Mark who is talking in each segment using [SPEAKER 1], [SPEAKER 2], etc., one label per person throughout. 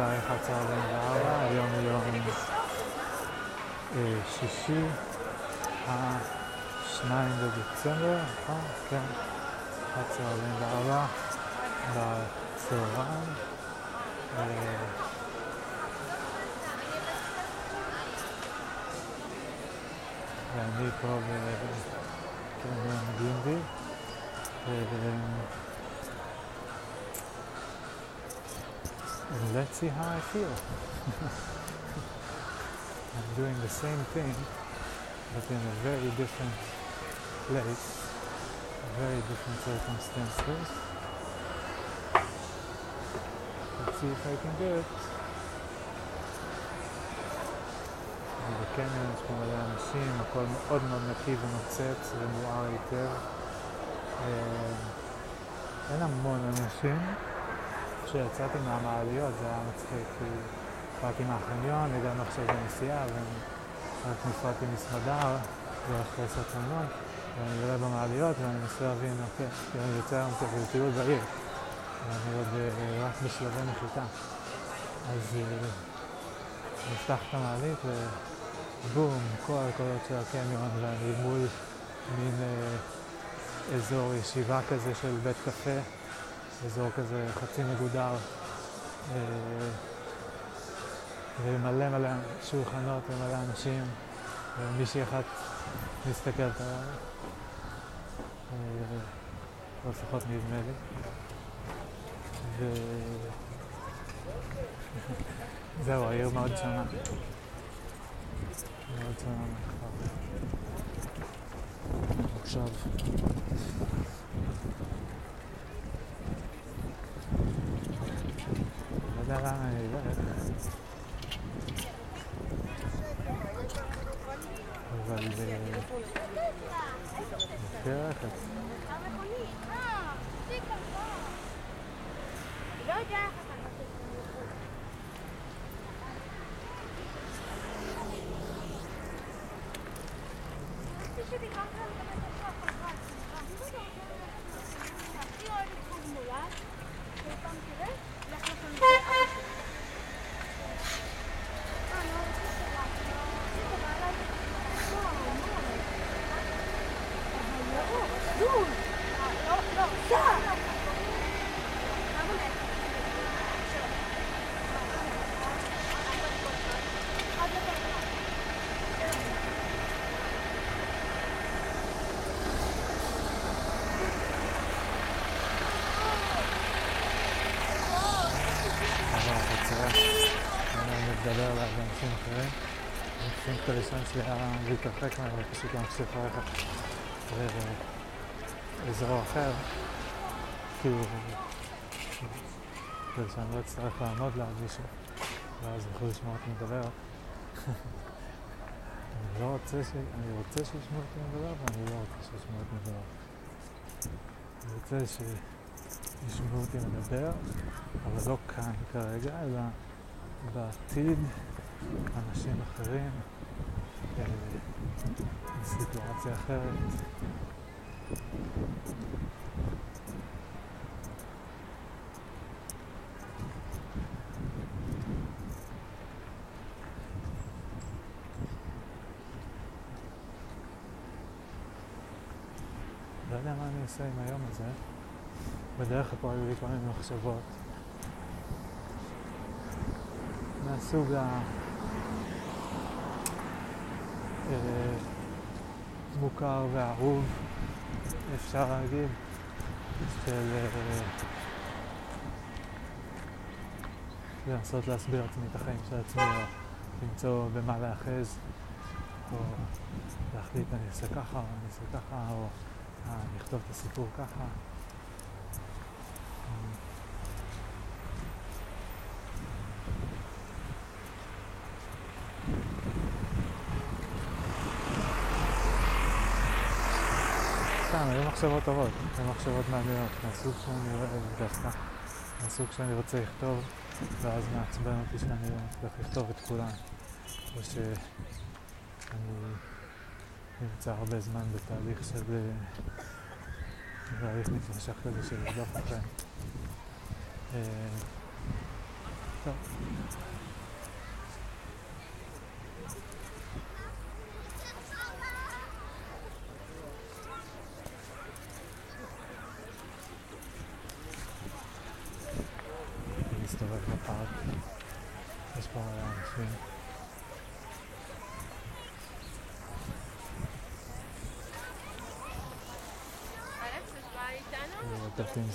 [SPEAKER 1] השעה 11:44, היום יום אה, שישי, ה-2 בדצמבר, נכון? כן, 11:44 בצהריים. אה, ואני פה בקניון גינדי. And let's see how I feel. I'm doing the same thing, but in a very different place, very different circumstances. Let's see if I can do it. בקניון יש פה מלא אנשים, הכל מאוד מאוד נקי ונוצץ ומואר היטב. אין המון אנשים. כשיצאתי מהמעליות זה היה מצחיק, כי באתי מהחניון, הגענו עכשיו בנסיעה, ורק נפרדתי מסמדר, ואחרי סרטנון, ואני עולה במעליות ואני מנסה להבין, אוקיי, אני יוצא היום כזה לטיול בעיר, ואני עוד רק בשלבי נחיתה. אז נפתח את המעלית ובום, כל הקולות של הקניון, ואני מול מין אזור ישיבה כזה של בית קפה. אזור כזה חצי מגודר ומלא מלא שולחנות ומלא אנשים ומישהי אחת מסתכלת עליי או לפחות נדמה לי. וזהו, העיר מאוד שונה. מאוד שונה מהכפר עכשיו יודע לאן אני אלך. אבל הרכב. לדבר עליו באנשים אחרים. האינסטינקט הראשון שלי היה להתרחק ממנו ופשוט להמשיך ללכת לאזור אחר, כאילו, שאני לא אצטרך לעמוד ליד מישהו, ואז יוכלו לשמוע אותי מדבר. אני לא רוצה ש... אני רוצה שישמעו אותי מדבר, ואני לא רוצה שישמעו אותי מדבר. אני רוצה שישמעו אותי מדבר, אבל לא כאן כרגע, אלא בעתיד אנשים אחרים, בסיטואציה אחרת. לא יודע מה אני עושה עם היום הזה. בדרך לפה היו לי כל מיני מחשבות. מהסוג המוכר והאהוב, אפשר להגיד, של לנסות להסביר לעצמי את החיים של עצמי, או למצוא במה להאחז, או להחליט אני אעשה ככה, או אני אעשה ככה, או אני אכתוב את הסיפור ככה. סתם, היו מחשבות טובות, היו מחשבות מעניינות, מהסוג שאני אוהב דווקא, מהסוג שאני רוצה לכתוב, ואז מעצבן אותי שאני לא מצליח לכתוב את כולן, או שאני נמצא הרבה זמן בתהליך של... תהליך מתמשך כזה של לרדוף אחריהם. טוב.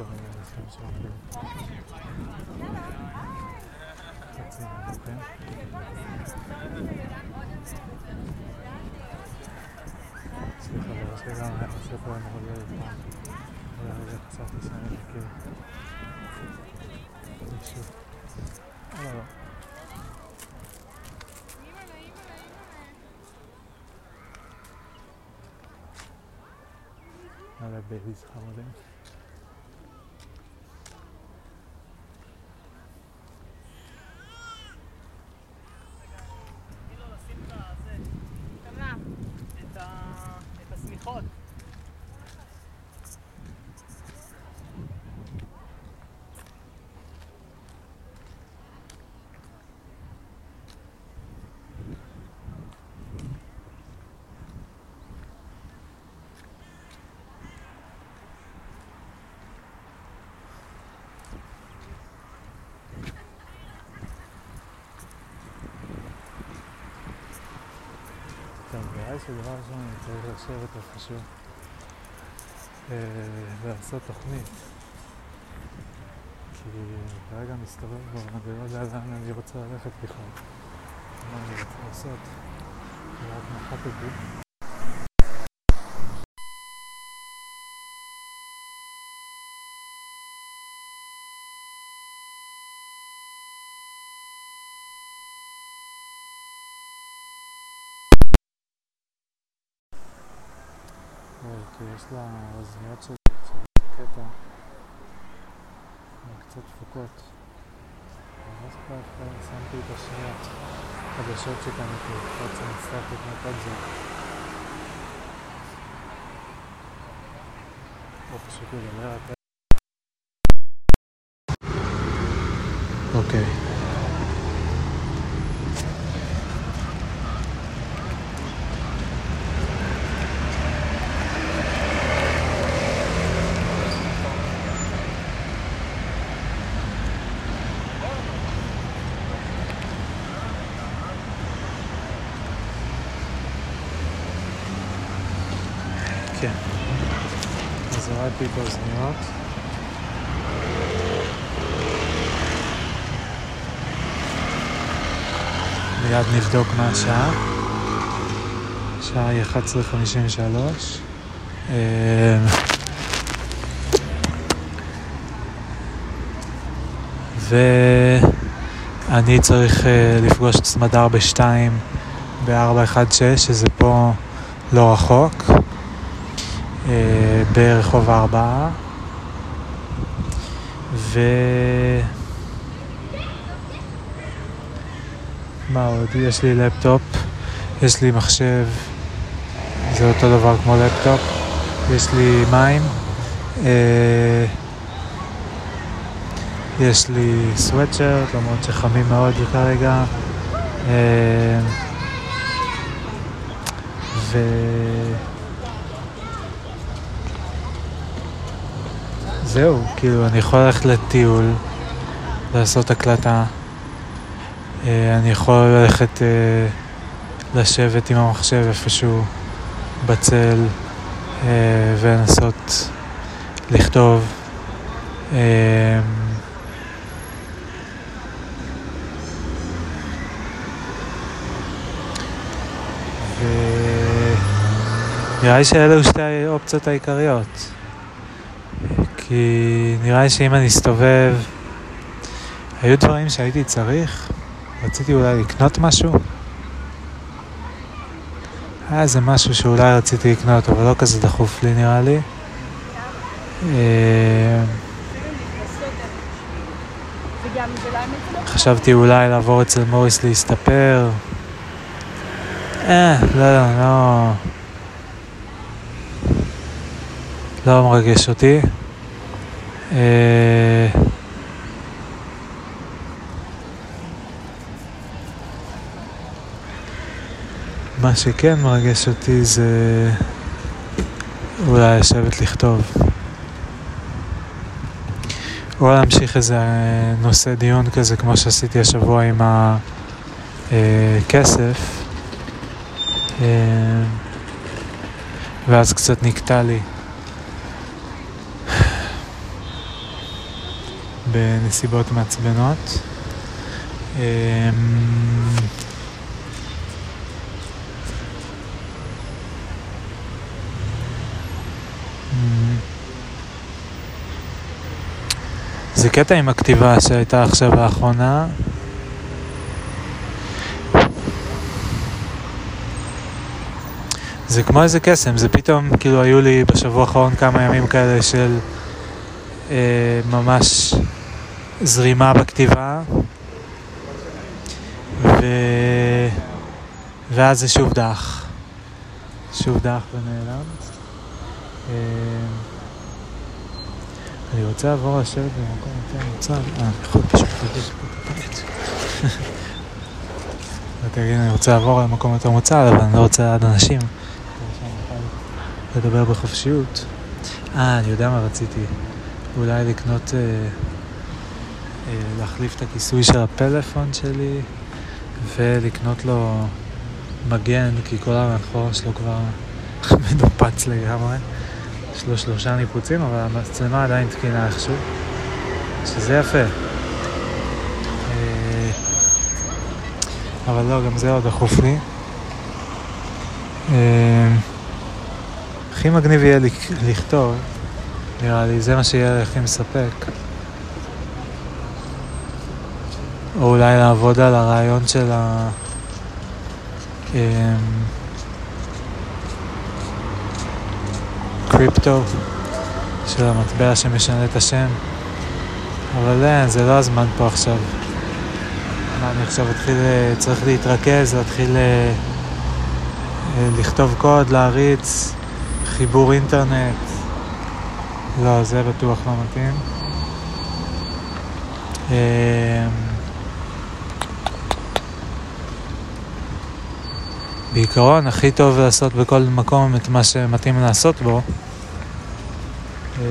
[SPEAKER 1] מחצרת ועושים כנראה ערב יום הולדת, יש כל מיני אנשים שעומדים חצי מבוכים. סליחה, לא, יש לי גם ספר יום הולדת פעם, ורגע חשבתי שאני מכיר מישהו. אבל לא. מלא בייביס חמודים.
[SPEAKER 2] את
[SPEAKER 1] ראשון אני צריך לשבת איפשהו ולעשות תוכנית. כי כרגע מסתובב בו ואני לא יודע לאן אני רוצה ללכת בכלל. מה אני רוצה לעשות? רק נחת אותי. אה, כי יש לה אוזניות שלי, שזה קטע, הן קצת דפוקות. ואז כבר כבר שמתי את השניות חדשות שקניתי, בעצם אצטרך לקנות עוד זה. או פשוט לדבר על אוקיי. כן. את האוזניות. מיד נבדוק מה השעה. השעה היא 11:53. אמ, ואני צריך אה, לפגוש את סמדר בשתיים ב-416, שזה פה לא רחוק. ברחוב הארבעה ו... מה עוד? יש לי לפטופ, יש לי מחשב, זה אותו דבר כמו לפטופ, יש לי מים, אה, יש לי סוואטשרט, למרות שחמים מאוד כרגע, אה, ו... זהו, כאילו, אני יכול ללכת לטיול, לעשות הקלטה. אה, אני יכול ללכת אה, לשבת עם המחשב איפשהו בצל אה, ולנסות לכתוב. אה, ונראה לי שאלו שתי האופציות העיקריות. כי נראה לי שאם אני אסתובב... היו דברים שהייתי צריך, רציתי אולי לקנות משהו. היה איזה משהו שאולי רציתי לקנות, אבל לא כזה דחוף לי נראה לי. אה, חשבתי אולי לעבור אצל מוריס להסתפר, אה, לא, לא, לא... לא מרגש אותי. אה... מה שכן מרגש אותי זה אולי לשבת לכתוב. או להמשיך איזה נושא דיון כזה כמו שעשיתי השבוע עם הכסף. אה, ואז קצת נקטע לי. בנסיבות מעצבנות. אה, זה קטע עם הכתיבה שהייתה עכשיו לאחרונה. זה כמו איזה קסם, זה פתאום, כאילו היו לי בשבוע האחרון כמה ימים כאלה של אה, ממש זרימה בכתיבה, ו... ואז זה שוב דח. שוב דח ונעלם. אה, אני רוצה לעבור לשבת במקום יותר מוצר. אה, יכול פשוט הפעט. ותגיד, אני רוצה לעבור למקום יותר מוצר, אבל אני לא רוצה עד אנשים. לדבר בחופשיות. אה, אני יודע מה רציתי. אולי לקנות, אה, להחליף את הכיסוי של הפלאפון שלי ולקנות לו מגן, כי כל המאחורה שלו כבר מנופץ לגמרי. יש לו שלושה ניפוצים, אבל המצלמה עדיין תקינה איכשהו, שזה יפה. אה, אבל לא, גם זה עוד דחוף לי. אה, הכי מגניב יהיה לכתוב, נראה לי, זה מה שיהיה הכי מספק. או אולי לעבוד על הרעיון של ה... אה, קריפטו של המטבע שמשנה את השם. אבל אין, זה לא הזמן פה עכשיו. מה, אני עכשיו אתחיל, אה, צריך להתרכז, להתחיל אה, אה, לכתוב קוד, להריץ, חיבור אינטרנט. לא, זה בטוח לא מתאים. בעיקרון, הכי טוב לעשות בכל מקום את מה שמתאים לעשות בו. אני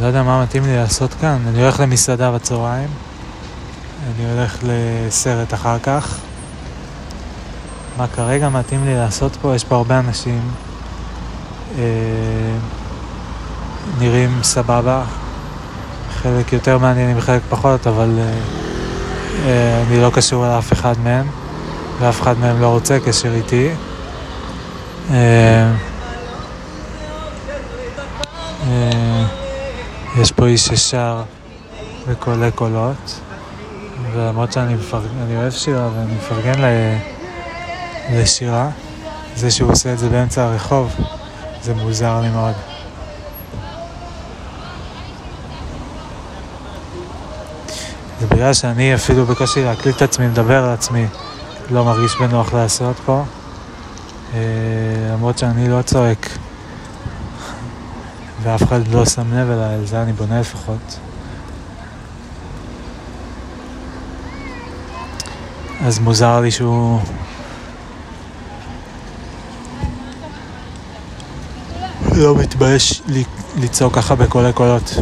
[SPEAKER 1] לא יודע מה מתאים לי לעשות כאן. אני הולך למסעדה בצהריים, אני הולך לסרט אחר כך. מה כרגע מתאים לי לעשות פה? יש פה הרבה אנשים. אה, נראים סבבה. חלק יותר מעניינים, חלק פחות, אבל אה, אה, אני לא קשור לאף אחד מהם. ואף אחד מהם לא רוצה קשר איתי. אה, אה, יש פה איש ששר וקולה קולות, ולמרות שאני מפרגן, אוהב שירה ואני מפרגן לשירה, זה שהוא עושה את זה באמצע הרחוב, זה מוזר לי מאוד. זה בגלל שאני אפילו בקושי להקליט את עצמי, מדבר על עצמי. לא מרגיש בנוח לעשות פה, אה, למרות שאני לא צועק ואף אחד לא שם לב אליי, על זה אני בונה לפחות. אז מוזר לי שהוא... לא מתבייש לצעוק ככה בקולי קולות.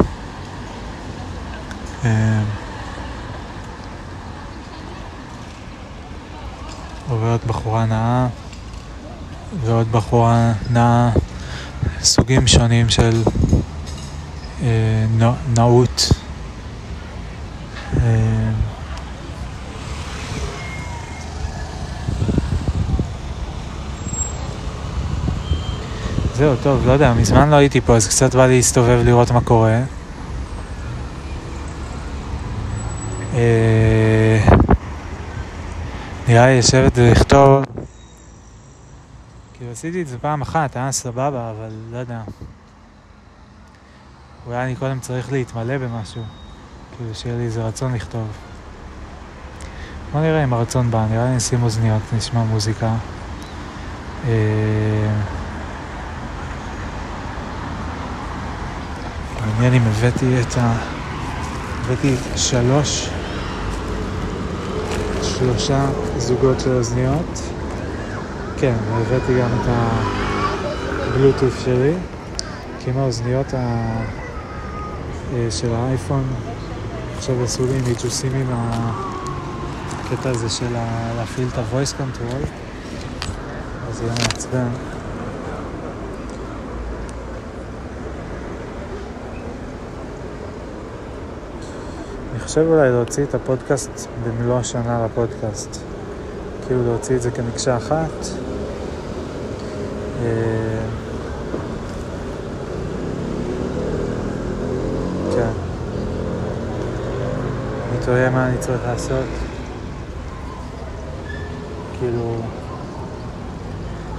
[SPEAKER 1] עוברת בחורה נאה ועוד בחורה נאה, סוגים שונים של אה, נאות. אה, זהו, טוב, לא יודע, מזמן לא הייתי פה, אז קצת בא לי להסתובב לראות מה קורה. אה... נראה לי לשבת ולכתוב. כאילו עשיתי את זה פעם אחת, היה סבבה, אבל לא יודע. אולי אני קודם צריך להתמלא במשהו, כאילו שיהיה לי איזה רצון לכתוב. בוא נראה אם הרצון בא, נראה לי נשים אוזניות, נשמע מוזיקה. אה, מעניין אם הבאתי את ה... הבאתי שלוש, שלושה זוגות של אוזניות. כן, והבאתי גם את הבלוטות' שלי, כי עם האוזניות ה... אה, של האייפון, עכשיו עשו לי מיג'וסים עם הקטע הזה של ה... להפעיל את ה-voice control, אז יהיה מעצבן. חושב אולי להוציא את הפודקאסט במלוא השנה לפודקאסט. כאילו להוציא את זה כמקשה אחת. אה, כן. אני תוהה מה אני צריך לעשות. כאילו...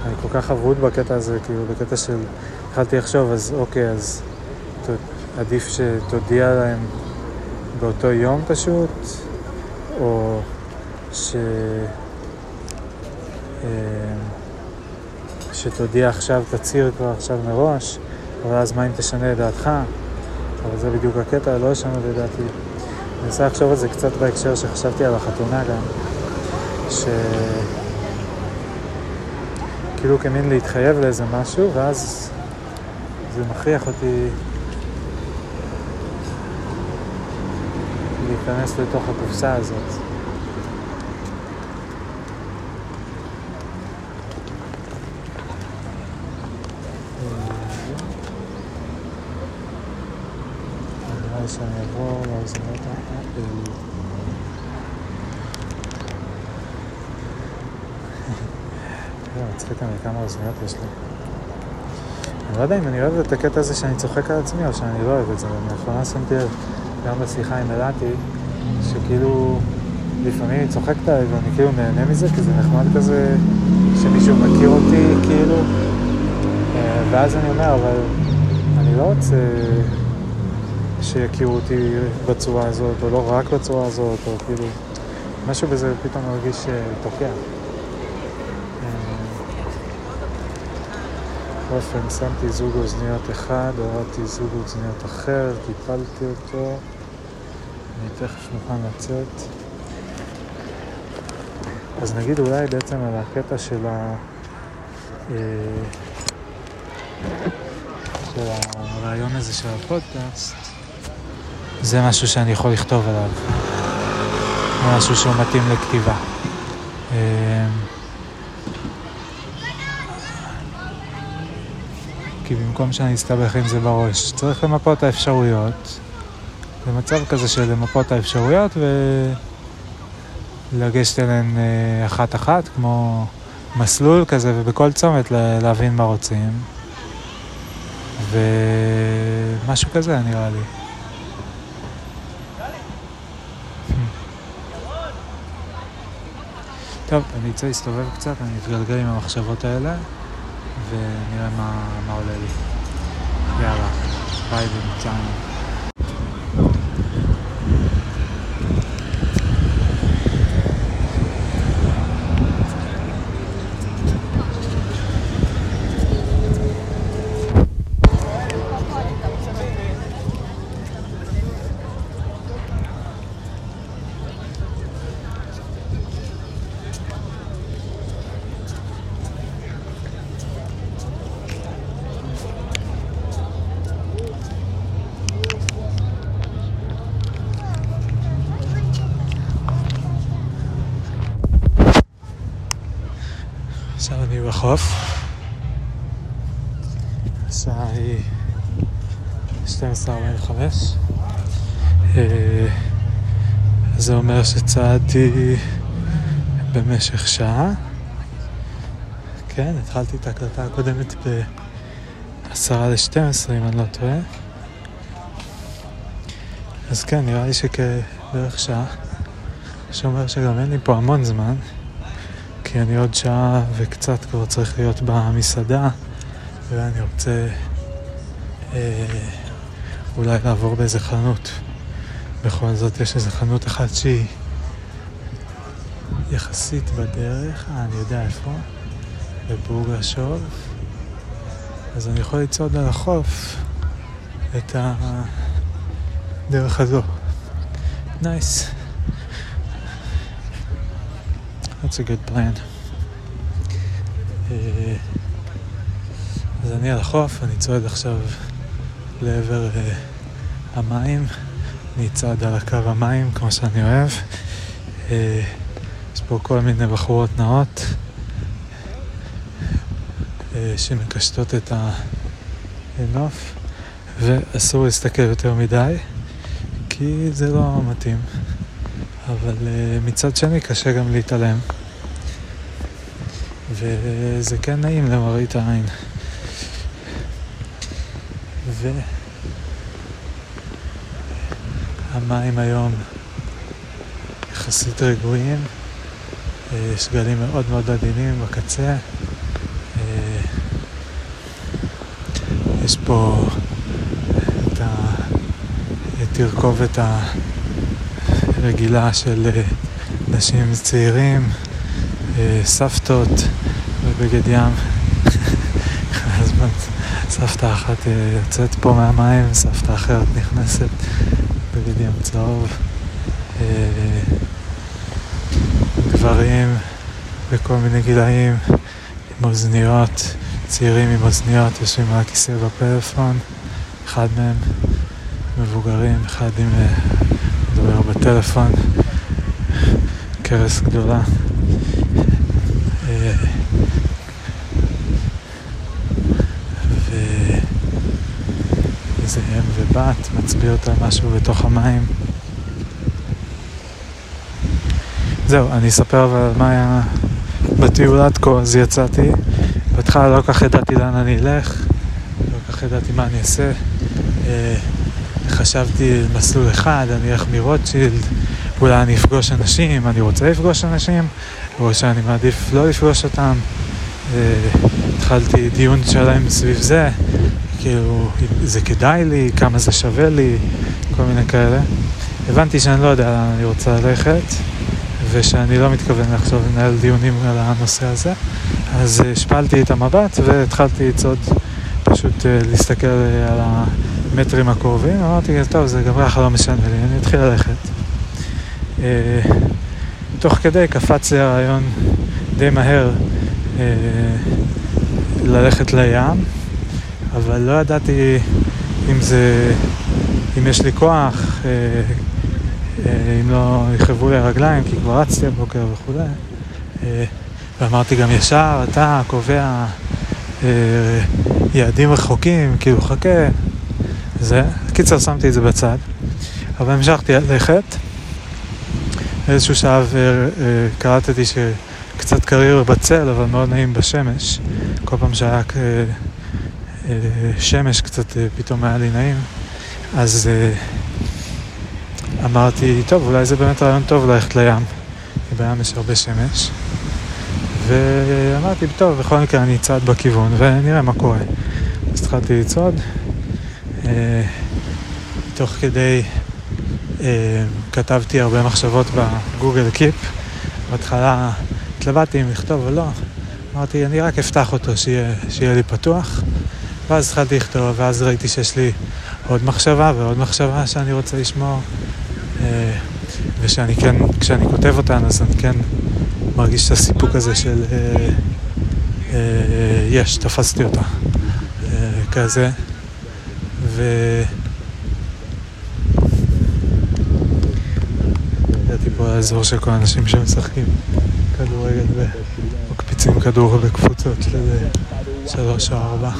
[SPEAKER 1] אני כל כך אבוד בקטע הזה, כאילו, בקטע של... התחלתי לחשוב, אז אוקיי, אז ת- עדיף שתודיע להם באותו יום פשוט, או ש... אה, שתודיע עכשיו, תצהיר כבר עכשיו מראש, אבל אז מה אם תשנה את דעתך? אבל זה בדיוק הקטע, לא לשנות את דעתי. אני מנסה לחשוב על זה קצת בהקשר שחשבתי על החתונה גם, ש... כאילו כמין להתחייב לאיזה משהו, ואז זה מכריח אותי להיכנס לתוך הקופסה הזאת. נראה לי שאני אעבור לאוזניות האפל. זה מצחיק אני כמה אוזניות יש לי. אני לא יודע אם אני אוהב את הקטע הזה שאני צוחק על עצמי או שאני לא אוהב את זה. אני לאחרונה שמתי לב גם בשיחה עם אלעתי, שכאילו לפעמים היא צוחקת עליי ואני כאילו נהנה מזה, כי זה נחמד כזה שמישהו מכיר אותי כאילו. אה, ואז אני אומר, אבל אני לא רוצה שיכירו אותי בצורה הזאת, או לא רק בצורה הזאת, או כאילו... משהו בזה פתאום מרגיש אה, תוקע. אה, בכל אופן, שמתי זוג אוזניות אחד, הורדתי זוג אוזניות אחר, טיפלתי אותו. אני תכף מוכן לצאת. אז נגיד אולי בעצם על הקטע של ה... אה, של הרעיון הזה של הפודקאסט, זה משהו שאני יכול לכתוב עליו. משהו שהוא מתאים לכתיבה. אה, כי במקום שאני אסתבך עם זה בראש, צריך למפות האפשרויות. זה מצב כזה של למפות האפשרויות ולגשת אליהן אה, אחת-אחת, כמו מסלול כזה, ובכל צומת לה- להבין מה רוצים. ומשהו כזה נראה לי. טוב, אני אצא להסתובב קצת, אני אתגלגל עם המחשבות האלה, ונראה מה, מה עולה לי. יאללה, ביי בינתיים. בחוף. השעה היא 12:45. אה, זה אומר שצעדתי במשך שעה. כן, התחלתי את ההקלטה הקודמת ב-10 ל-12, אם אני לא טועה. אז כן, נראה לי שכבערך שעה. שאומר שגם אין לי פה המון זמן. כי אני עוד שעה וקצת כבר צריך להיות במסעדה, ואני רוצה אה, אולי לעבור באיזה חנות. בכל זאת יש איזה חנות אחת שהיא יחסית בדרך, אה, אני יודע איפה, בבורגשוב, אז אני יכול לצעוד על החוף את הדרך הזו. נייס. That's a good plan. אה, אז אני על החוף, אני צועד עכשיו לעבר uh, המים, אני אצעד על הקו המים כמו שאני אוהב. Uh, יש פה כל מיני בחורות נאות שמקשטות את הנוף, ואסור להסתכל יותר מדי, כי זה לא מתאים. אבל מצד שני קשה גם להתעלם. וזה כן נעים למראית העין. והמים היום יחסית רגועים, אה, יש גלים מאוד מאוד עדינים בקצה. אה, יש פה את התרכובת הרגילה של אה, נשים צעירים, סבתות ובגד ים. סבתא אחת אה, יוצאת פה מהמים, סבתא אחרת נכנסת בגד ים צהוב. אה, גברים בכל מיני גילאים עם אוזניות, צעירים עם אוזניות יושבים על הכיסא בפלאפון, אחד מהם מבוגרים, אחד עם אה, מדבר בטלפון, כרס גדולה. ובת, מצביע אותה משהו בתוך המים. זהו, אני אספר אבל מה היה בטיול עד כה, אז יצאתי. בהתחלה לא כל כך ידעתי לאן אני אלך, לא כל כך ידעתי מה אני אעשה. אה, חשבתי מסלול אחד, אני אלך מרוטשילד, אולי אני אפגוש אנשים, אני רוצה לפגוש אנשים, או שאני מעדיף לא לפגוש אותם. אה, התחלתי דיון שלם סביב זה, כאילו, זה כדאי לי, כמה זה שווה לי, כל מיני כאלה. הבנתי שאני לא יודע לאן אני רוצה ללכת, ושאני לא מתכוון עכשיו לנהל דיונים על הנושא הזה. אז השפלתי את המבט והתחלתי לצעוד, פשוט אה, להסתכל אה, על המטרים הקרובים. אמרתי, טוב, זה גם ככה לא משנה לי, אני אתחיל ללכת. אה, תוך כדי קפץ לי הרעיון די מהר ללכת לים. אבל לא ידעתי אם זה, אם יש לי כוח, אה, אה, אם לא יכאבו לי הרגליים, כי כבר רצתי הבוקר וכולי. אה, ואמרתי גם ישר, אתה קובע יעדים רחוקים, כאילו חכה. זה, קיצר שמתי את זה בצד. אבל המשכתי ללכת. באיזשהו שלב קלטתי שקצת קריר בצל, אבל מאוד נעים בשמש. כל פעם שהיה שמש קצת אה, פתאום היה לי נעים, אז אה, אמרתי, טוב, אולי זה באמת רעיון טוב ללכת לים, כי בים יש הרבה שמש. ואמרתי, טוב, בכל מקרה אני אצעד בכיוון ונראה מה קורה. אז התחלתי לצעוד. אה, תוך כדי כתבתי הרבה מחשבות בגוגל קיפ. בהתחלה התלבטתי אם לכתוב או לא. אמרתי, אני רק אפתח אותו, שיהיה, שיהיה לי פתוח. ואז התחלתי לכתוב, ואז ראיתי שיש לי עוד מחשבה ועוד מחשבה שאני רוצה לשמור. אה, ושאני כן, כשאני כותב אותן, אז אני כן מרגיש את הסיפוק הזה של אה, אה, יש, תפסתי אותה. כזה. ו... הגעתי פה לאזור של כל האנשים שמשחקים כדורגל ומקפיצים כדור בקבוצות של שלוש או ארבע.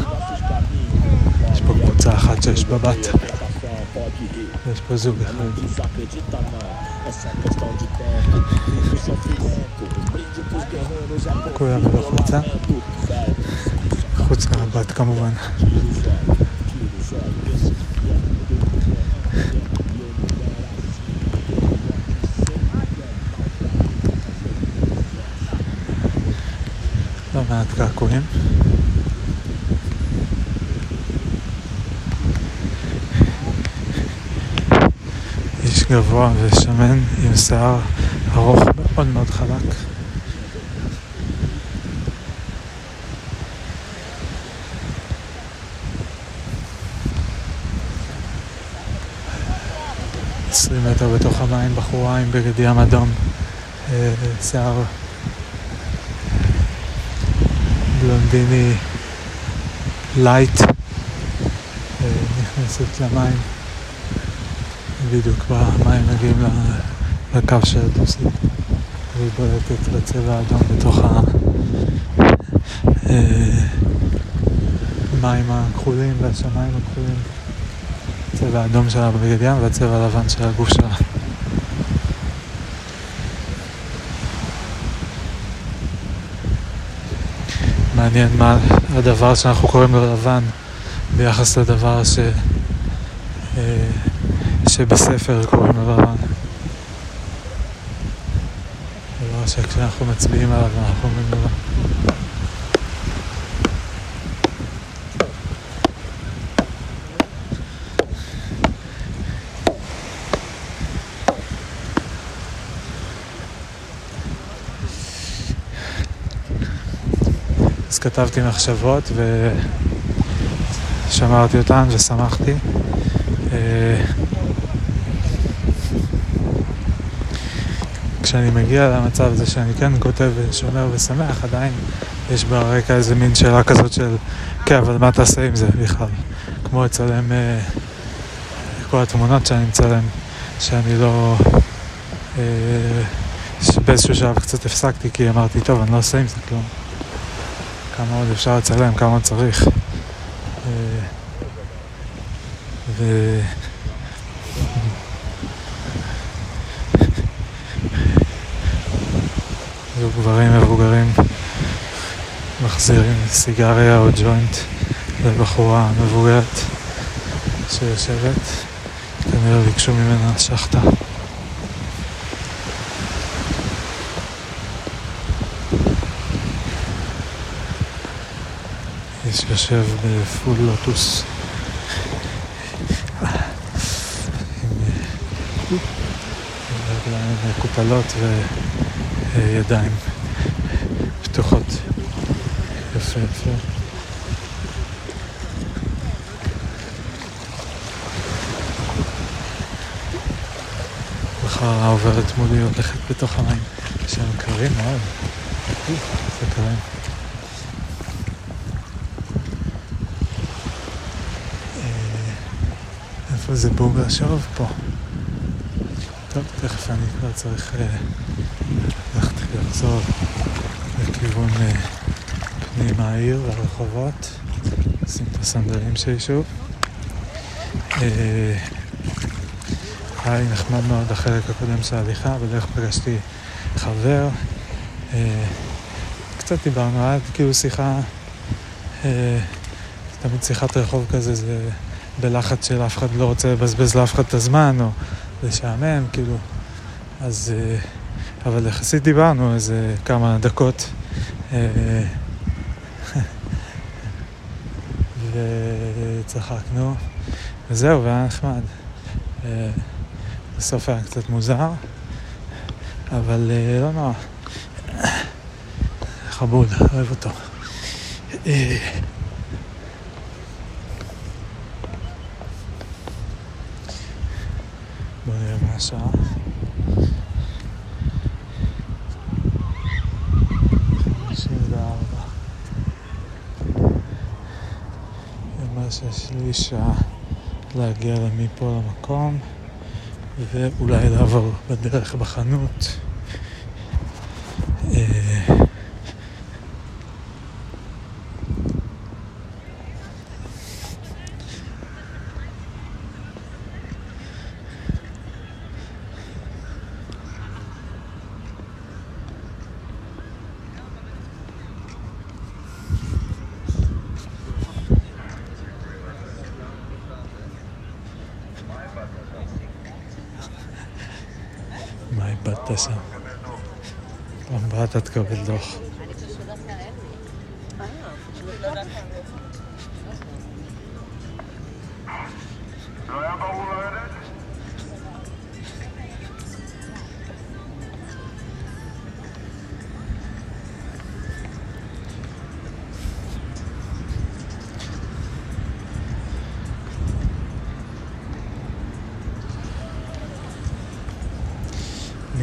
[SPEAKER 1] יש פה קבוצה אחת שיש בה בת. יש פה זוג אחד. כולם בחוצה. חוץ מהבת כמובן. לא מעט קעקועים. גבוה ושמן עם שיער ארוך מאוד מאוד חלק. עשרים מטר בתוך המים בחורה עם בגד ים אדום, אה, שיער בלונדיני light, אה, נכנסת למים, בדיוק במים מגיעים לקו של הטוסיק, והיא בולטת בצבע האדום בתוך המים אה, הכחולים והשמיים הכחולים. הצבע האדום שלה בבגד ים והצבע הלבן של הגוף שלה. מעניין מה הדבר שאנחנו קוראים לו לבן ביחס לדבר ש... אה, שבספר קוראים לו לבן. דבר שכשאנחנו מצביעים עליו אנחנו אומרים לבן. אז כתבתי מחשבות ושמרתי אותן ושמחתי. אה, כשאני מגיע למצב הזה שאני כן כותב ושומר ושמח, עדיין יש ברקע איזה מין שאלה כזאת של כן, אבל מה תעשה עם זה בכלל? כמו לצלם אה, כל התמונות שאני מצלם, שאני לא... אה, באיזשהו שלב קצת הפסקתי כי אמרתי, טוב, אני לא עושה עם זה כלום. כמה עוד אפשר לצלם, כמה עוד צריך. אה, ו... זוג גברים מבוגרים מחזירים סיגריה או ג'וינט לבחורה מבוגרת שיושבת, כנראה ביקשו ממנה שחטה. איש יושב בפול לוטוס עם רגליים מקופלות וידיים פתוחות. יפה יפה. בחרה עוברת מולי הולכת בתוך המים שהם קרים מאוד. זה קרים. איפה זה בוגה שוב פה? טוב, תכף אני כבר צריך אה, לחזור לכיוון אה, פנים העיר והרחובות, לשים את הסנדלים שלי שוב. אה, היה לי נחמד מאוד החלק הקודם של ההליכה, בדרך פגשתי חבר, קצת דיברנו, היה כאילו שיחה, תמיד שיחת רחוב כזה, זה בלחץ של אף אחד לא רוצה לבזבז לאף אחד את הזמן, או לשעמם, כאילו. אז... אה, אבל יחסית דיברנו איזה כמה דקות. אה, וצחקנו, וזהו, והיה נחמד. אה, בסוף היה קצת מוזר, אבל לא נורא. חבוד, אוהב אותו. בוא נראה מה השעה. ממש יש לי שעה להגיע מפה למקום ואולי לעבור בדרך בחנות.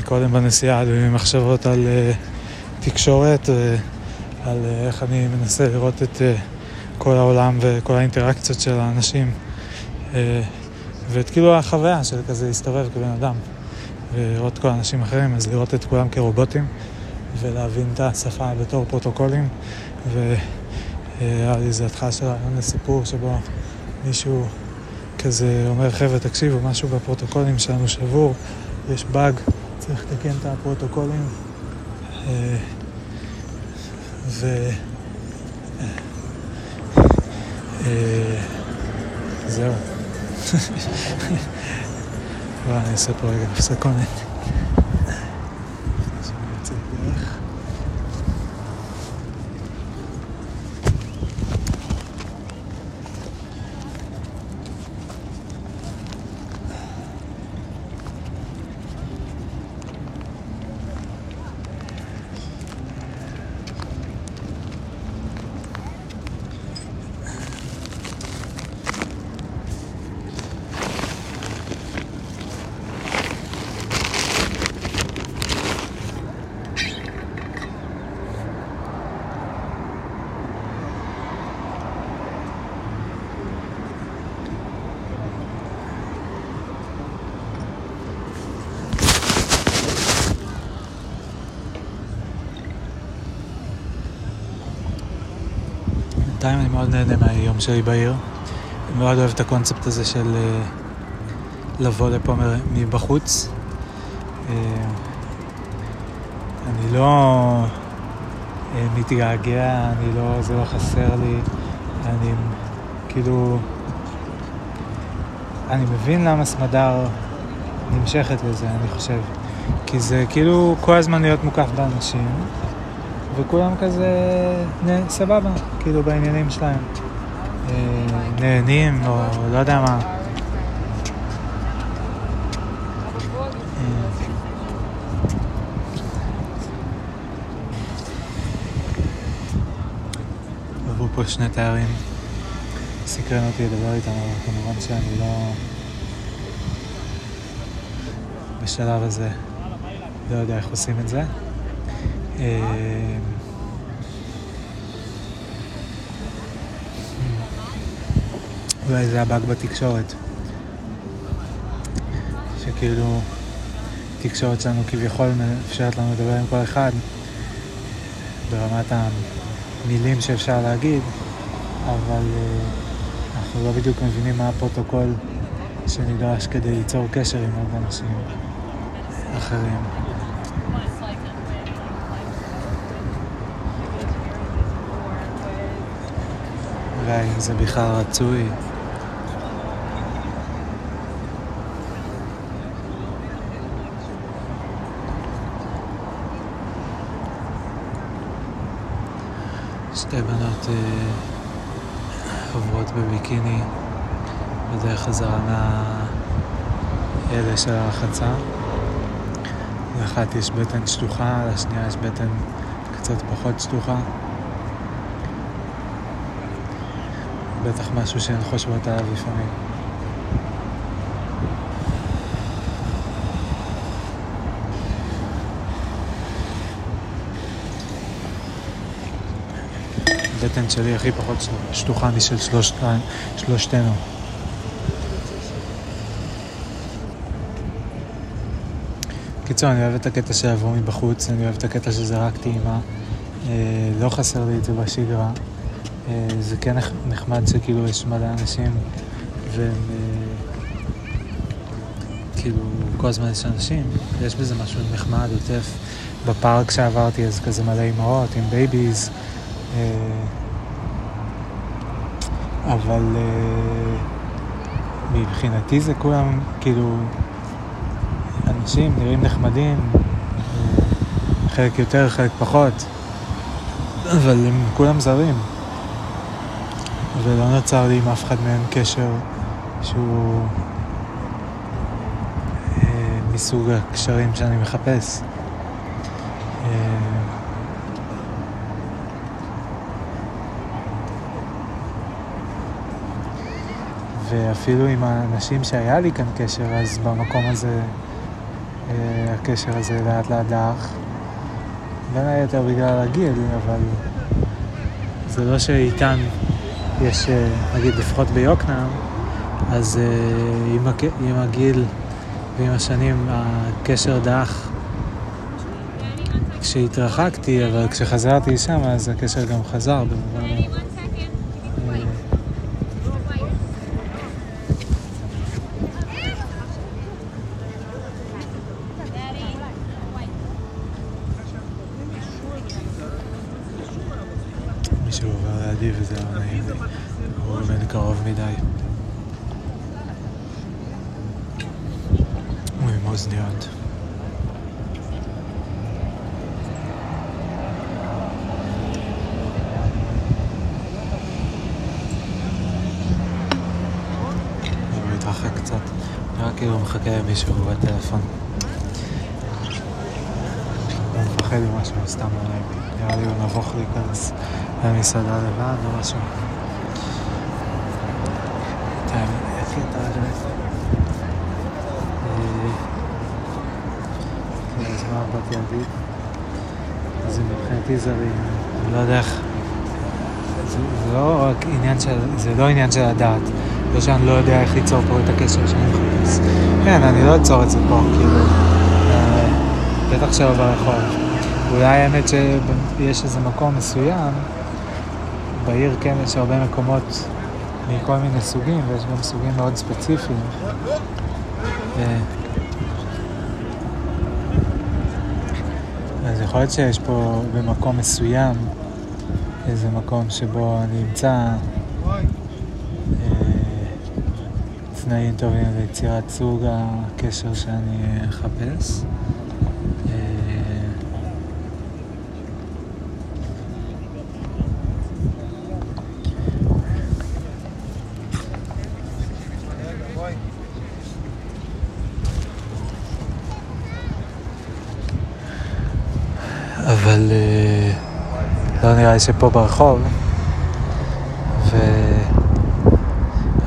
[SPEAKER 1] קודם בנסיעה עלו לי מחשבות על אה, תקשורת, אה, על אה, איך אני מנסה לראות את אה, כל העולם וכל האינטראקציות של האנשים. אה, ואת כאילו החוויה של כזה להסתובב כבן אדם ולראות כל האנשים אחרים, אז לראות את כולם כרובוטים ולהבין את השפה בתור פרוטוקולים והיה לי איזה התחלה של רעיון לסיפור שבו מישהו כזה אומר חבר'ה תקשיבו משהו בפרוטוקולים שלנו שבור, יש באג, צריך לתקן את הפרוטוקולים אה, ו... אה, זהו. אני אעשה פה רגע הפסקונת. שאני יוצא דרך. בינתיים אני מאוד נהנה מהיום שלי בעיר. מאוד אוהב את הקונספט הזה של אה, לבוא לפה מבחוץ. אה, אני לא אה, מתגעגע, אני לא, זה לא חסר לי. אני כאילו... אני מבין למה סמדר נמשכת לזה, אני חושב. כי זה כאילו כל הזמן להיות מוקף באנשים. וכולם כזה סבבה, כאילו בעניינים שלהם. אה, נהנים, או לא יודע מה. אה, עברו פה שני תיירים. סקרן אותי לדבר איתם, אבל כמובן שאני לא... בשלב הזה לא יודע איך עושים את זה. אה, אולי זה הבאג בתקשורת. שכאילו, תקשורת שלנו כביכול מאפשרת לנו לדבר עם כל אחד ברמת המילים שאפשר להגיד, אבל אה, אנחנו לא בדיוק מבינים מה הפרוטוקול שנדרש כדי ליצור קשר עם עוד אנשים אחרים. אולי זה בכלל רצוי. שתי בנות אה, עוברות בביקיני בדרך חזרה מהאלה של הרחצה. לאחת יש בטן שטוחה, לשנייה יש בטן קצת פחות שטוחה. בטח משהו שהן חושבות עליו לפעמים. הבטן שלי הכי פחות שטוחה משל שלושת, שלושתנו. קיצור, אני אוהב את הקטע שיבוא מבחוץ, אני אוהב את הקטע שזה רק טעימה. אה, לא חסר לי את זה בשגרה. אה, זה כן נח- נחמד שכאילו יש מלא אנשים והם אה, כאילו כל הזמן יש אנשים, יש בזה משהו נחמד, עוטף. בפארק שעברתי אז כזה מלא אימהות עם babies, אה, אבל מבחינתי זה כולם כאילו אנשים נראים נחמדים, חלק יותר, חלק פחות, אבל הם כולם זרים. ולא נוצר לי עם אף אחד מהם קשר שהוא אה, מסוג הקשרים שאני מחפש. אה, ואפילו עם האנשים שהיה לי כאן קשר, אז במקום הזה אה, הקשר הזה לאט לאט דעך. בין היתר בגלל הגיל, אבל זה לא שאיתן יש, אה, נגיד לפחות ביוקנעם, אז אה, עם, הק... עם הגיל ועם השנים הקשר דעך כשהתרחקתי, אבל כשחזרתי לשם אז הקשר גם חזר במובן... אה, מישהו עובר לידי וזה לא נעים לי, הוא ממני קרוב מדי. הוא עם אוזניות. הוא מתרחק קצת, נראה כאילו הוא מחכה למישהו בטלפון. הוא מפחד ממשהו, סתם לא נעים לי. נראה לי הוא נבוך להיכנס למסעדה לבד או משהו. טוב, יש לי את האדרס. אה, כן, להגיד? זה מבחינתי זה, אני לא יודע איך... זה, זה לא רק עניין של... זה לא עניין של הדעת. לא שאני לא יודע איך ליצור פה את הקשר שאני מחפש. כן, אני לא אצור את זה פה, כאילו. אה, בטח שלא ברחוב. אולי האמת שיש איזה מקום מסוים, בעיר כן יש הרבה מקומות מכל מיני סוגים, ויש גם סוגים מאוד ספציפיים. אה, אז יכול להיות שיש פה במקום מסוים איזה מקום שבו אני אמצא אה, תנאים טובים ליצירת סוג הקשר שאני אחפש. אה, אבל אה, לי שפה ברחוב,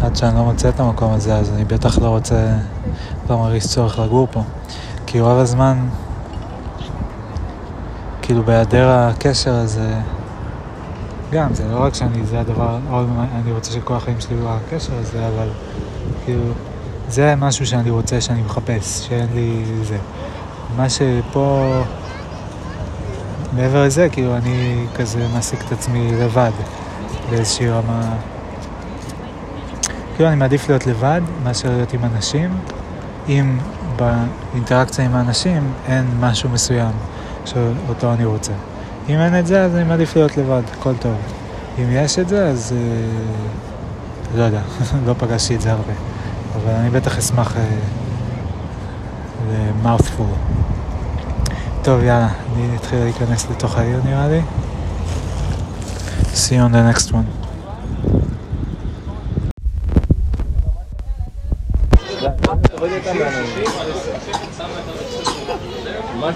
[SPEAKER 1] ועד שאני לא מוצא את המקום הזה, אז אני בטח לא רוצה, לא מרגיש צורך לגור פה. כי רוב הזמן, כאילו בהיעדר הקשר הזה, גם, זה לא רק שאני, זה הדבר, אני רוצה שכל החיים שלי יהיו הקשר הזה, אבל כאילו, זה משהו שאני רוצה, שאני מחפש, שאין לי זה. מה שפה... מעבר לזה, כאילו, אני כזה מעסיק את עצמי לבד באיזושהי רמה... כאילו, אני מעדיף להיות לבד מאשר להיות עם אנשים, אם באינטראקציה עם האנשים אין משהו מסוים שאותו אני רוצה. אם אין את זה, אז אני מעדיף להיות לבד, הכל טוב. אם יש את זה, אז... אה, לא יודע, לא פגשתי את זה הרבה. אבל אני בטח אשמח אה, ל-mouthful. טוב, יאללה, אני אתחיל להיכנס לתוך העיר נראה לי. See you on the next one.
[SPEAKER 3] אבל עכשיו, תחליטי מה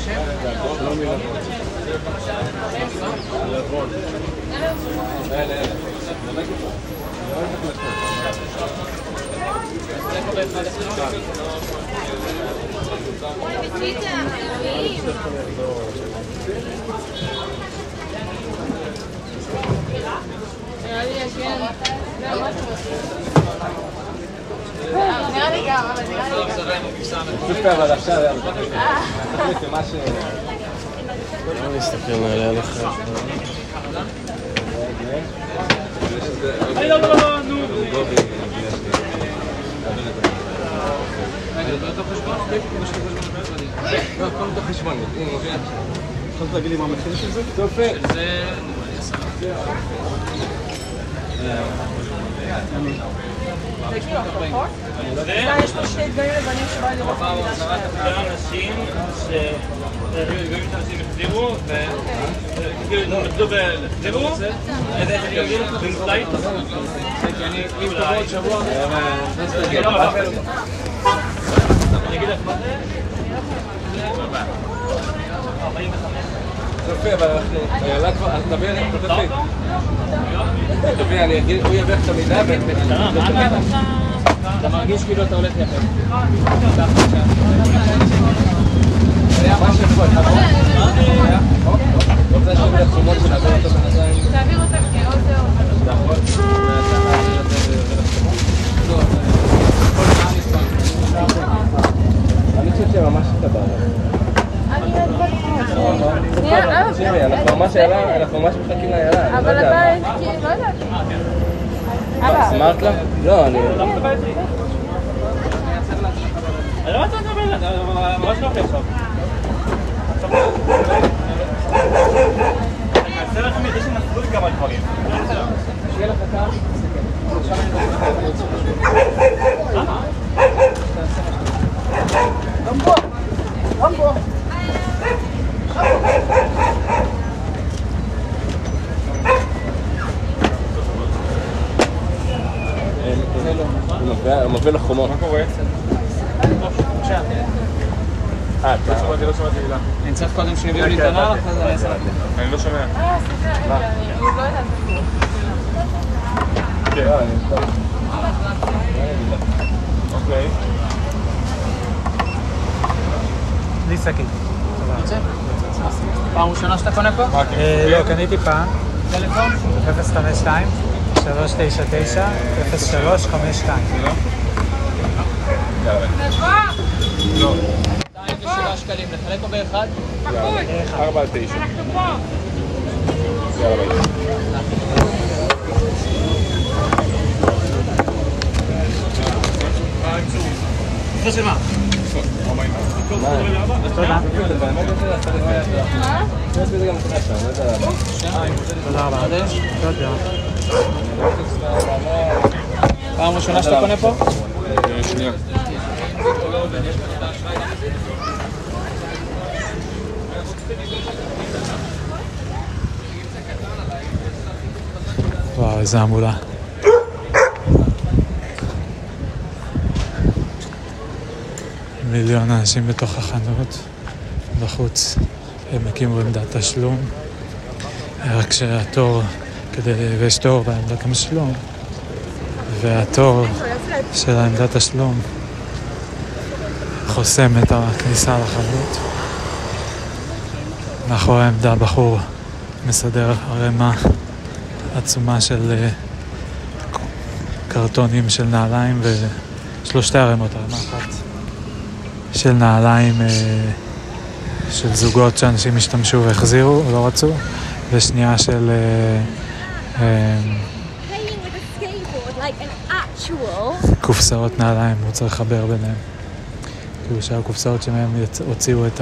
[SPEAKER 3] ש...
[SPEAKER 4] נעלה עליך.
[SPEAKER 2] לא, לא, לא, נו.
[SPEAKER 3] לא, קודם כל חשבון. יכולת להגיד לי מה המחיר של זה? יופי.
[SPEAKER 2] זה...
[SPEAKER 5] יש פה שני דגמים לבנים שבא לראות
[SPEAKER 2] פעם עשרה תפקידי אנשים ש... גויים את האנשים החזירו, וכאילו נתנו והחזירו, במפלייט.
[SPEAKER 3] אני, אם תבוא עוד שבוע,
[SPEAKER 2] אני אגיד לך מה זה? זה 45.
[SPEAKER 3] צופי, אבל. איילה כבר... אז תביא, תביא. תביא, אני אגיד, הוא יביא את המידע ו...
[SPEAKER 2] אתה מרגיש כאילו אתה הולך יפה.
[SPEAKER 3] מה בינתיים?
[SPEAKER 5] תעביר אותה כעוד זה עוד.
[SPEAKER 3] אתה יכול? אני חושב שממש סבבה.
[SPEAKER 5] שנייה, אה,
[SPEAKER 3] שירי, אנחנו ממש איילה, אנחנו ממש מחכים לאיילה. אני לא
[SPEAKER 5] אבל. אתה, כאילו, לא יודעת.
[SPEAKER 3] אמרת לה? לא, אני...
[SPEAKER 2] אני לא רוצה לדבר, אתה ממש לא עכשיו. אני אעשה לכם את זה שנסבו לי כמה דברים.
[SPEAKER 3] הוא מביא- הוא מביא לחומות. מה קורה? אה, אתה... לא שמעתי, לא שמעתי מילה.
[SPEAKER 2] אני צריך קודם שיביאו לי את הנעל, אחרי זה אני אעשה.
[SPEAKER 3] אני לא שומע.
[SPEAKER 5] אה, סליחה, אני עוד לא יודעת.
[SPEAKER 3] כן, אני... אוקיי.
[SPEAKER 1] בלי שקית.
[SPEAKER 2] פעם ראשונה שאתה קונה פה?
[SPEAKER 1] אה, לא, קניתי פעם,
[SPEAKER 2] טלפון?
[SPEAKER 1] 052 399 0352.
[SPEAKER 3] לא.
[SPEAKER 2] 207 שקלים, לחלק פה באחד?
[SPEAKER 3] ארבע על תשע.
[SPEAKER 5] אנחנו פה.
[SPEAKER 3] יאללה ביי.
[SPEAKER 2] זה של מה?
[SPEAKER 1] תודה. רבה. תודה.
[SPEAKER 2] פעם ראשונה שאתה קונה פה?
[SPEAKER 3] שנייה.
[SPEAKER 1] וואו, איזה המולה. מיליון אנשים בתוך החנות, בחוץ. הם הקימו עמדת תשלום. רק שהתור, כדי, ויש תור בעמדת המשלום, והתור של עמדת תשלום חוסם את הכניסה לחנות. מאחורי העמדה בחור מסדר ערימה עצומה של אה, קרטונים של נעליים ושלושתי ערימות, ערימה אחת של נעליים אה, של זוגות שאנשים השתמשו והחזירו, לא רצו, ושנייה של אה, אה, קופסאות נעליים, הוא צריך לחבר ביניהם. כאילו שהקופסאות שמהם. הוציאו את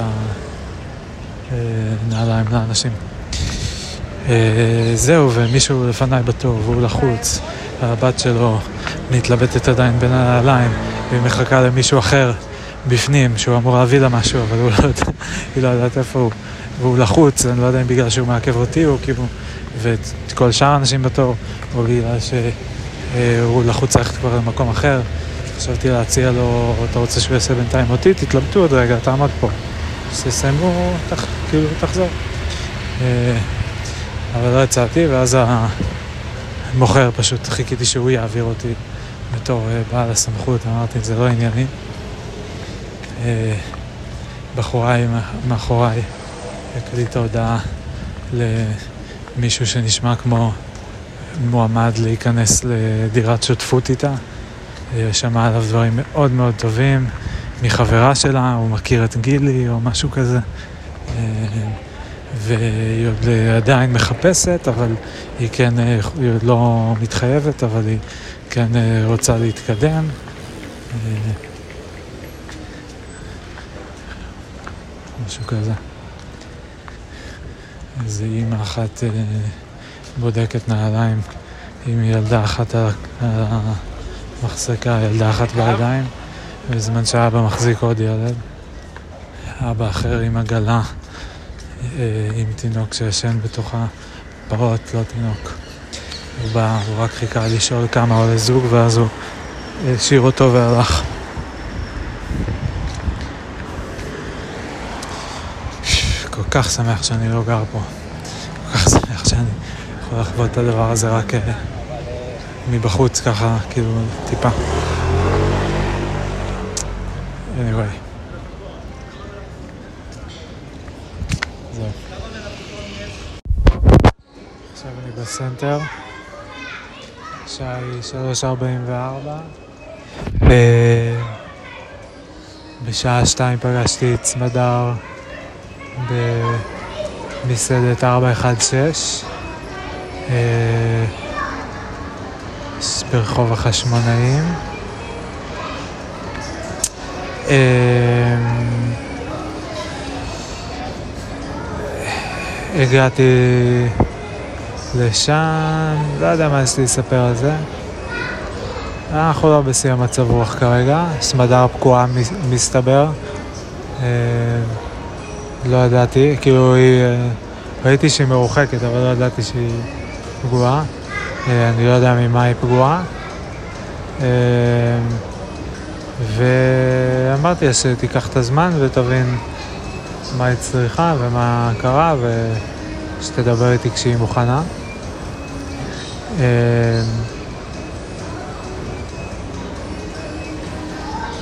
[SPEAKER 1] הנעליים לאנשים. זהו, ומישהו לפניי בתור, והוא לחוץ, והבת שלו מתלבטת עדיין בין הנעליים, והיא מחכה למישהו אחר בפנים, שהוא אמור להביא לה משהו, אבל הוא לא יודע, היא לא יודעת איפה הוא. והוא לחוץ, אני לא יודע אם בגלל שהוא מעכב אותי, או כאילו, ואת כל שאר האנשים בתור, או בגלל שהוא לחוץ ללכת כבר למקום אחר. חשבתי להציע לו, אתה רוצה שהוא יעשה בינתיים אותי? תתלבטו עוד רגע, תעמוד פה. כשתסיימו, תח, כאילו, תחזור. אה, אבל לא הצעתי, ואז המוכר פשוט חיכיתי שהוא יעביר אותי בתור אה, בעל הסמכות, אמרתי, זה לא ענייני. אה, בחורה היא מאחוריי הקליטה הודעה למישהו שנשמע כמו מועמד להיכנס לדירת שותפות איתה. אה, שמע עליו דברים מאוד מאוד טובים מחברה שלה, הוא מכיר את גילי או משהו כזה. אה, והיא עוד עדיין מחפשת, אבל היא כן, היא עוד לא מתחייבת, אבל היא כן רוצה להתקדם. משהו כזה. איזה אימא אחת אה, בודקת נעליים עם ילדה אחת על המחזקה, ילדה אחת בידיים, בזמן שאבא מחזיק עוד ילד. אבא אחר עם עגלה, אה, עם תינוק שישן בתוכה, פעוט, לא תינוק. הוא בא, הוא רק חיכה לשאול כמה עולה זוג, ואז הוא השאיר אותו והלך. כל כך שמח שאני לא גר פה. כל כך שמח שאני יכול לחוות את הדבר הזה רק אה, מבחוץ ככה, כאילו, טיפה. anyway. זהו. עכשיו אני בסנטר. השעה היא 3.44. ב- בשעה שתיים פגשתי את סמדר במסעדת 416 אה, ברחוב החשמונאים. אה, הגעתי לשם, לא יודע מה יש לי לספר על זה. אנחנו לא בשיא המצב רוח כרגע, סמדר פגועה מס- מסתבר. לא ידעתי, כאילו היא... אה, ראיתי שהיא מרוחקת, אבל לא ידעתי שהיא פגועה. אה, אני לא יודע ממה היא פגועה. אה, ואמרתי לה שתיקח את הזמן ותבין מה היא צריכה ומה קרה ושתדבר איתי כשהיא מוכנה.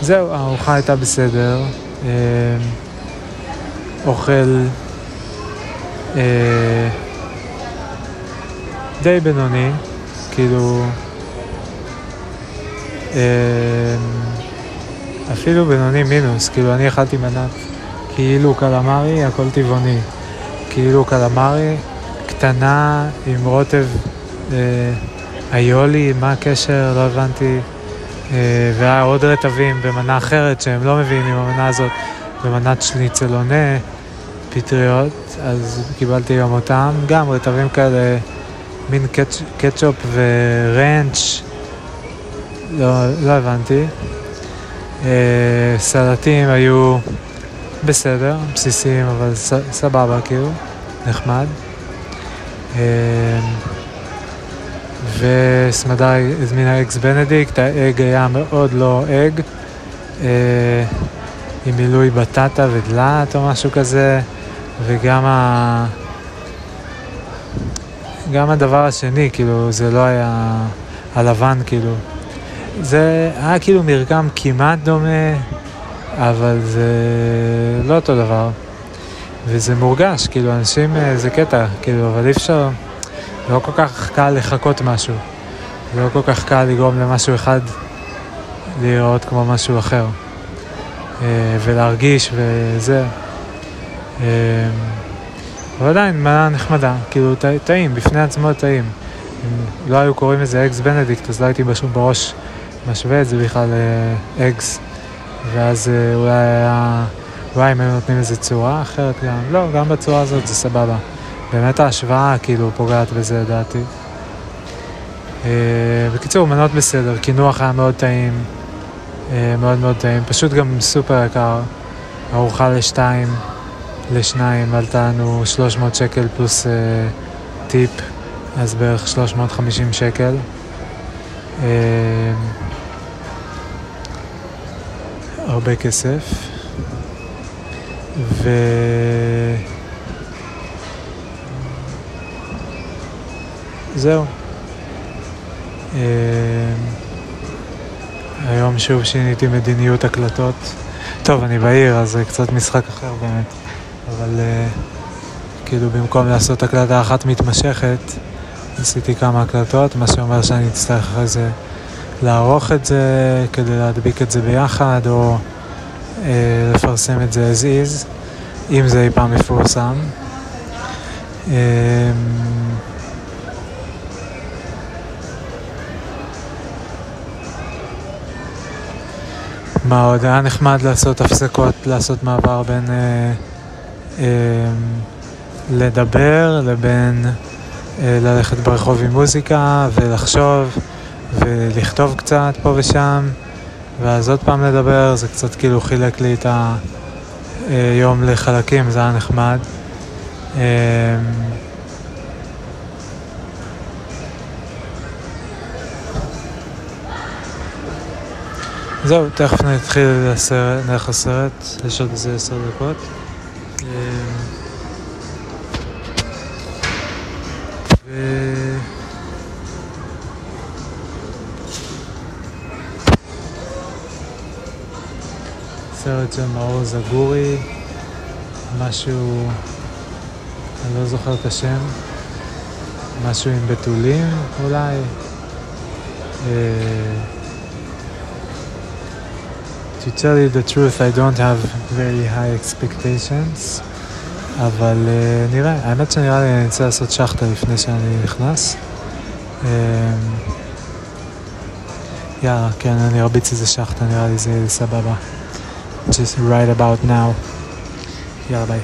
[SPEAKER 1] זהו, הארוחה הייתה בסדר. אוכל אה, די בינוני, כאילו... אה, אפילו בינוני מינוס, כאילו אני אכלתי מנת כאילו קלמרי, הכל טבעוני. כאילו קלמרי, קטנה עם רוטב אה, איולי, מה הקשר? לא הבנתי. אה, והיה עוד רטבים במנה אחרת שהם לא מביאים עם המנה הזאת, במנת שניצלונה, פטריות, אז קיבלתי גם אותם. גם רטבים כאלה, מין קצ', קטשופ ורנץ', לא, לא הבנתי. אה, סלטים היו בסדר, בסיסיים, אבל ס, סבבה כאילו, נחמד. אה, וסמדר הזמינה אגס בנדיקט, האג היה מאוד לא אג, אה, עם מילוי בטטה ודלעת או משהו כזה, וגם ה... גם הדבר השני, כאילו, זה לא היה הלבן, כאילו. זה היה כאילו מרקם כמעט דומה, אבל זה לא אותו דבר. וזה מורגש, כאילו, אנשים, אה, זה קטע, כאילו, אבל אי אפשר, לא כל כך קל לחכות משהו. לא כל כך קל לגרום למשהו אחד להיראות כמו משהו אחר. אה, ולהרגיש וזה. אה, אבל עדיין, מנה נחמדה, כאילו, טעים, בפני עצמו טעים. אם לא היו קוראים לזה אקס בנדיקט, אז לא הייתי בשום בראש משווה את זה בכלל לאקס. ואז אה, אולי היה... אולי אם היו נותנים לזה צורה אחרת גם. לא, גם בצורה הזאת זה סבבה. באמת ההשוואה כאילו פוגעת בזה לדעתי. בקיצור, מנות בסדר, קינוח היה מאוד טעים, מאוד מאוד טעים, פשוט גם סופר יקר. ארוחה לשתיים, לשניים, עלתה לנו 300 שקל פלוס אה, טיפ, אז בערך 350 שקל. אה, הרבה כסף. ו... זהו. אה, היום שוב שיניתי מדיניות הקלטות. טוב, אני בעיר, אז זה קצת משחק אחר באמת. אבל אה, כאילו במקום לעשות הקלטה אחת מתמשכת, עשיתי כמה הקלטות, מה שאומר שאני אצטרך אחרי זה לערוך את זה כדי להדביק את זה ביחד, או אה, לפרסם את זה as is, אם זה אי פעם יפורסם. אה, מה עוד? היה נחמד לעשות הפסקות, לעשות מעבר בין אה, אה, לדבר לבין אה, ללכת ברחוב עם מוזיקה ולחשוב ולכתוב קצת פה ושם ואז עוד פעם לדבר, זה קצת כאילו חילק לי את היום לחלקים, זה היה נחמד. אה, זהו, תכף נתחיל הסרט, נלך לסרט, יש עוד איזה עשר דקות. ו... סרט של מאור זגורי, משהו, אני לא זוכר את השם, משהו עם בתולים אולי. אה, To tell you the truth, I don't have very high expectations, אבל uh, נראה, האמת שנראה לי אני רוצה לעשות שחטה לפני שאני נכנס. Um, כן, אני ארביץ איזה שחטה, נראה לי זה סבבה. Just right about now. יאללה, ביי.